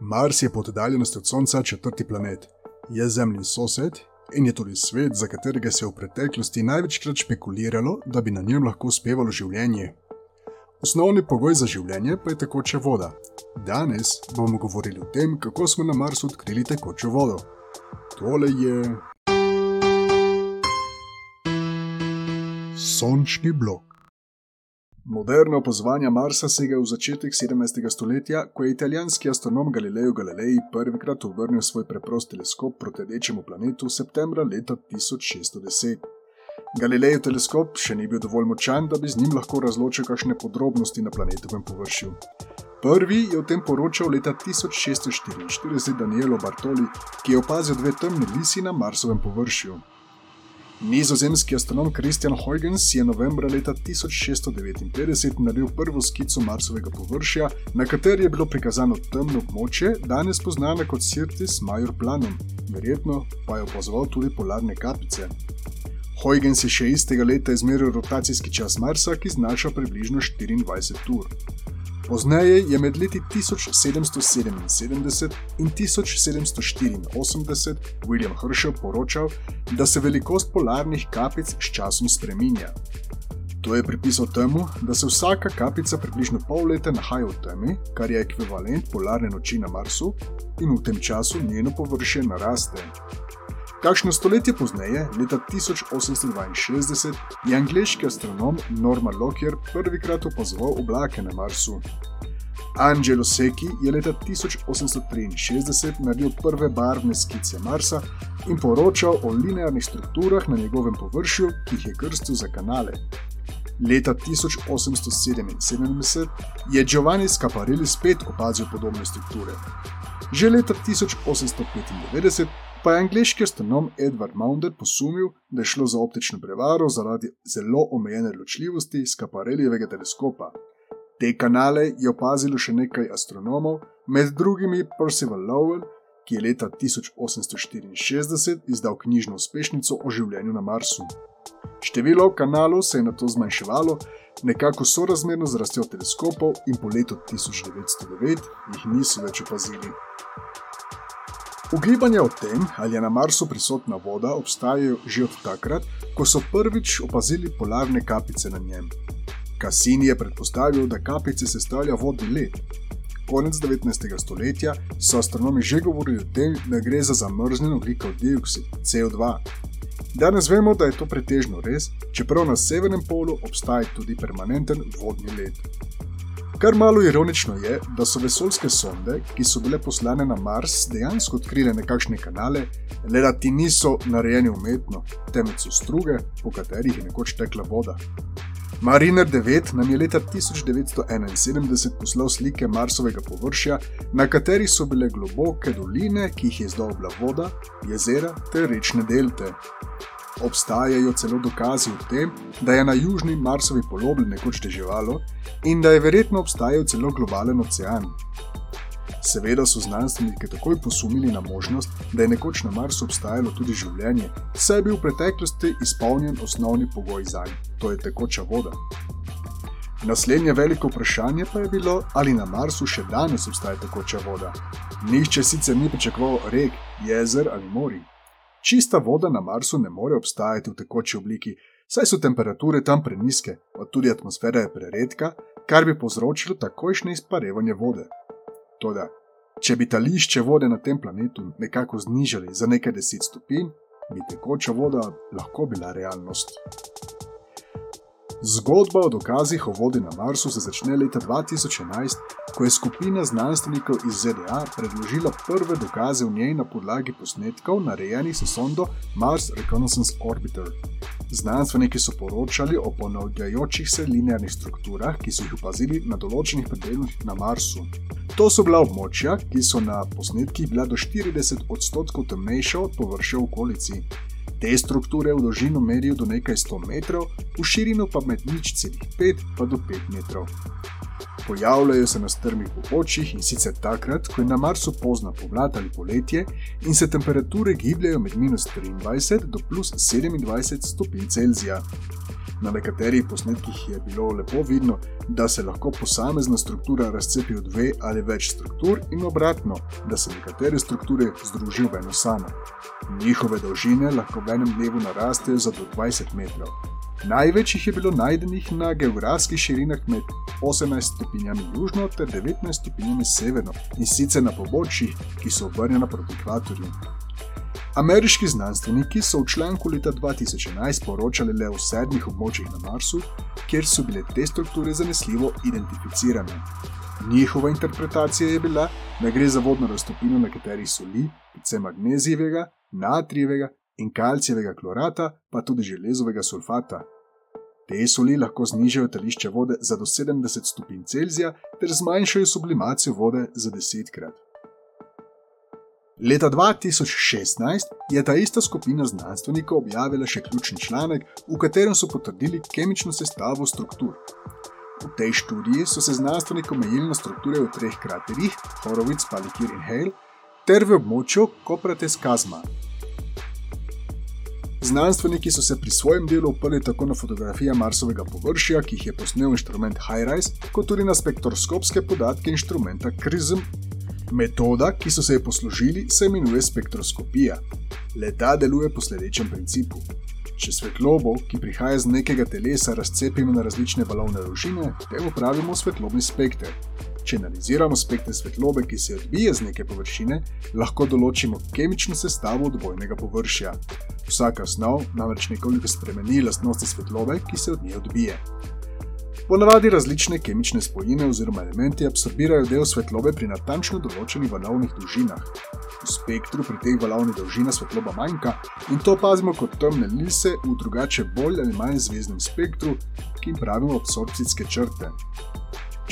Mars je po oddaljenosti od Sonca četrti planet, je Zemljin sosed in je tudi svet, za katerega se je v preteklosti največkrat špekuliralo, da bi na njem lahko uspevalo življenje. Osnovni pogoj za življenje pa je tekoča voda. Danes bomo govorili o tem, kako smo na Marsu odkrili tekočo vodo. Tole je. Sončni blok. Moderna opazovanja Marsa segajo v začetek 17. stoletja, ko je italijanski astronom Galileo Galilei prvikrat obrnil svoj preprost teleskop proti rdečemu planetu septembra leta 1610. Galilejev teleskop še ni bil dovolj močan, da bi z njim lahko razločil kakšne podrobnosti na planetovem površju. Prvi je o tem poročal leta 1644 Danielo Bartoli, ki je opazil dve temni lisi na Marsovem površju. Nizozemski astronom Christian Huygens je novembra leta 1659 naredil prvo skico Marsovega površja, na kateri je bilo prikazano temno območje, danes poznano kot Sirtis Major Planum, verjetno pa je opazoval tudi polarne kapice. Huygens je še istega leta izmeril rotacijski čas Marsa, ki znaša približno 24 ur. Pozneje je med leti 1777 in 1784 William Herschel poročal, da se velikost polarnih kapic s časom spreminja. To je pripisal temu, da se vsaka kapica približno pol leta nahaja v temi, kar je ekvivalent polarne noči na Marsu, in v tem času njeno površje naraste. Kakšno stoletje pozneje, leta 1862, je angliški astronom Norman Lockyer prvikrat opazoval oblake na Marsu. Angelo Secchi je leta 1863 naredil prve barvne skice Marsa in poročal o linearnih strukturah na njegovem površju, ki jih je krstil za kanale. Leta 1877 je Giovanni Scaparelli spet opazil podobne strukture. Že leta 1895 pa je angliški astronom Edward Maunder posumil, da je šlo za optično prevaro zaradi zelo omejene ločljivosti Scaparellijevega teleskopa. Te kanale je opazilo še nekaj astronomov, med drugimi Percival Lowell, ki je leta 1864 izdal knjižno uspešnico o življenju na Marsu. Število kanalov se je na to zmanjševalo, nekako sorazmerno z rastjo teleskopov, in po letu 1909 jih niso več opazili. Ugibanja o tem, ali je na Marsu prisotna voda, obstajajo že od takrat, ko so prvič opazili polarne kapice na njem. Cassini je predpostavil, da kapice sestavlja vodni led. Konec 19. stoletja so astronomi že govorili o tem, da gre za zamrznjen oglikov dioksid CO2. Danes vemo, da je to pretežno res, čeprav na severnem polu obstaja tudi permanenten vodni led. Kar malo ironično je, da so vesoljske sonde, ki so bile poslane na Mars, dejansko odkrile nekakšne kanale, le da ti niso narejeni umetno, temveč so struge, po katerih je nekoč tekla voda. Mariner 9 nam je leta 1971 poslal slike Marsovega površja, na katerih so bile globoke doline, ki jih je zdobila voda, jezera ter rečne delte. Obstajajo celo dokazi o tem, da je na južni Marsovi polobli nekoč deževalo in da je verjetno obstajal celo globalen ocean. Seveda so znanstveniki takoj posumili na možnost, da je nekoč na Marsu obstajalo tudi življenje, saj je bil v preteklosti izpolnjen osnovni pogoj za njega, to je tekoča voda. Naslednje veliko vprašanje pa je bilo, ali na Marsu še danes obstaja tekoča voda. Nihče sicer ni pričakoval rek, jezer ali mori. Čista voda na Marsu ne more obstajati v tekoči obliki, saj so temperature tam preniske, pa tudi atmosfera je preredka, kar bi povzročilo takojšnje izparevanje vode. Toda, če bi tališče vode na tem planetu nekako znižali za nekaj deset stopinj, bi tekoča voda lahko bila realnost. Zgodba o dokazih o vodi na Marsu se začne leta 2011, ko je skupina znanstvenikov iz ZDA predložila prve dokaze v njej na podlagi posnetkov, narejenih s sondo Mars Reconnaissance Orbiter. Znanstveniki so poročali o ponavljajočih se linearnih strukturah, ki so jih opazili na določenih predeljih na Marsu. To so bila območja, ki so na posnetkih bila do 40 odstotkov temnejša od površja v okolici. Te strukture v dolžino merijo do nekaj 100 metrov, v širino pa med nič celih 5 pa do 5 metrov. Pojavljajo se na strmih pobočjih in sicer takrat, ko je na Marsu pozna pomlad ali poletje in se temperature gibljajo med minus 23 do plus 27 stopinj Celzija. Na nekaterih posnetkih je bilo lepo vidno, da se lahko posamezna struktura razcepi v dve ali več struktur in obratno, da se nekatere strukture združijo v eno samo. Njihove dolžine lahko v enem dnevu narastejo za do 20 metrov. Največ jih je bilo najdenih na geografskih širinah med 18 stopinjami južno ter 19 stopinjami severno in sicer na pobočjih, ki so obrnjena proti ekvatorju. Ameriški znanstveniki so v članku leta 2011 poročali le o sedmih območjih na Marsu, kjer so bile te strukture zanesljivo identificirane. Njihova interpretacija je bila, da gre za vodno raztopino nekaterih soli, predvsem magnezijevega, natrijevega in kalcijevega klorata, pa tudi železovega sulfata. Te soli lahko znižajo tališče vode za do 70 stopinj Celzija ter zmanjšajo sublimacijo vode za 10 krat. Leta 2016 je ta ista skupina znanstvenikov objavila še ključni članek, v katerem so potrdili kemično sestavo struktur. V tej študiji so se znanstveniki omejili na strukture v treh kraterjih, Horowitz, Palikir in Hale, ter v območju Koprates Kazma. Znanstveniki so se pri svojem delu oprli tako na fotografije Marsovega površja, ki jih je posnel inštrument HiRise, kot tudi na spektroskopske podatke inštrumenta CRISM. Metoda, ki so se jo poslužili, se imenuje spektroskopija. Leta deluje po sledečem principu. Če svetlobo, ki prihaja z nekega telesa, razcepimo na različne valovne dolžine, temu pravimo svetlobni spekter. Če analiziramo spektre svetlobe, ki se odbije z neke površine, lahko določimo kemično sestavo odbojnega površja. Vsaka snov namreč nekoliko spremeni lastnosti svetlobe, ki se od nje odbije. Ponavadi različne kemične spojine oziroma elementi absorbirajo del svetlobe pri natančno določenih valovnih dolžinah. V spektru pri teh valovnih dolžinah svetloba manjka in to opazimo kot temne lise v drugače bolj ali manj zvezdnem spektru, ki jim pravimo absorpcijske črte.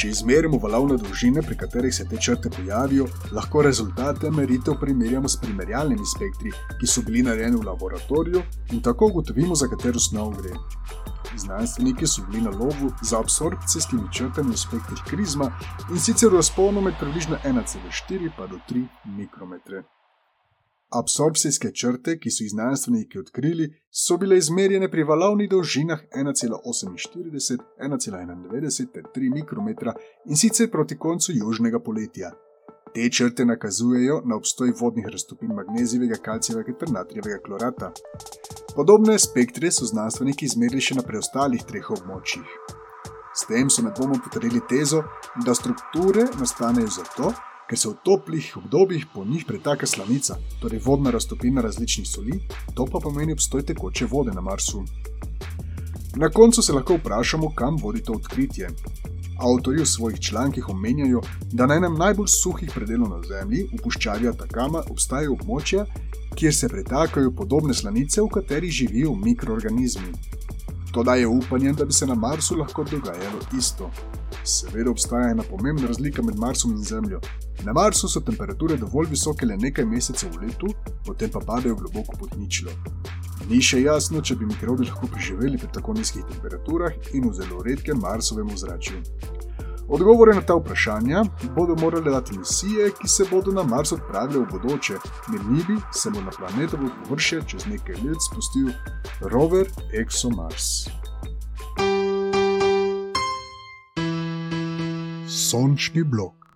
Če izmerimo valovne dolžine, pri katerih se te črte pojavijo, lahko rezultate meritev primerjamo s primerjalnimi spektri, ki so bili narejeni v laboratoriju in tako ugotovimo, za katero snov gre. Znanstveniki so bili na lovu za absorpcijskimi črtami v spektrih krizma in sicer v razponu med približno 1,4 pa do 3 mikrometre. Absorpcijske črte, ki so jih znanstveniki odkrili, so bile izmerjene pri valovnih dolžinah 1,48, 1,91 ter 3 mikrometra in sicer proti koncu južnega poletja. Te črte nakazujejo na obstoj vodnih raztopin magnezijevega, kalcijevega ter natrijevega klorata. Podobne spektre so znanstveniki izmerili še na preostalih treh območjih. S tem so nedvomno potrdili tezo, da strukture nastanejo zato, ker se v toplih obdobjih po njih pretaka slanica, torej vodna raztopina različnih soli, to pa pomeni obstoj tekoče vode na Marsu. Na koncu se lahko vprašamo, kam vodi to odkritje. Avtori v svojih člankih omenjajo, da na enem najbolj suhih predelov na Zemlji, v puščavi Atakama, obstajajo območja, kjer se pretakajo podobne slanice, v katerih živijo mikroorganizmi. To daje upanje, da bi se na Marsu lahko dogajalo isto. Seveda obstaja ena pomembna razlika med Marsom in Zemljo. Na Marsu so temperature dovolj visoke le nekaj mesecev v letu, potem pa padajo globoko pod ničlo. Ni še jasno, če bi mikrobi lahko preživeli pri tako nizkih temperaturah in v zelo redkem Marsovem ozračju. Odgovore na ta vprašanja bodo morale dati misije, ki se bodo na Mars odpravile v bodoče, med njimi se bo na planetovo površje čez nekaj let spustil rover ExoMars. Sončni blok.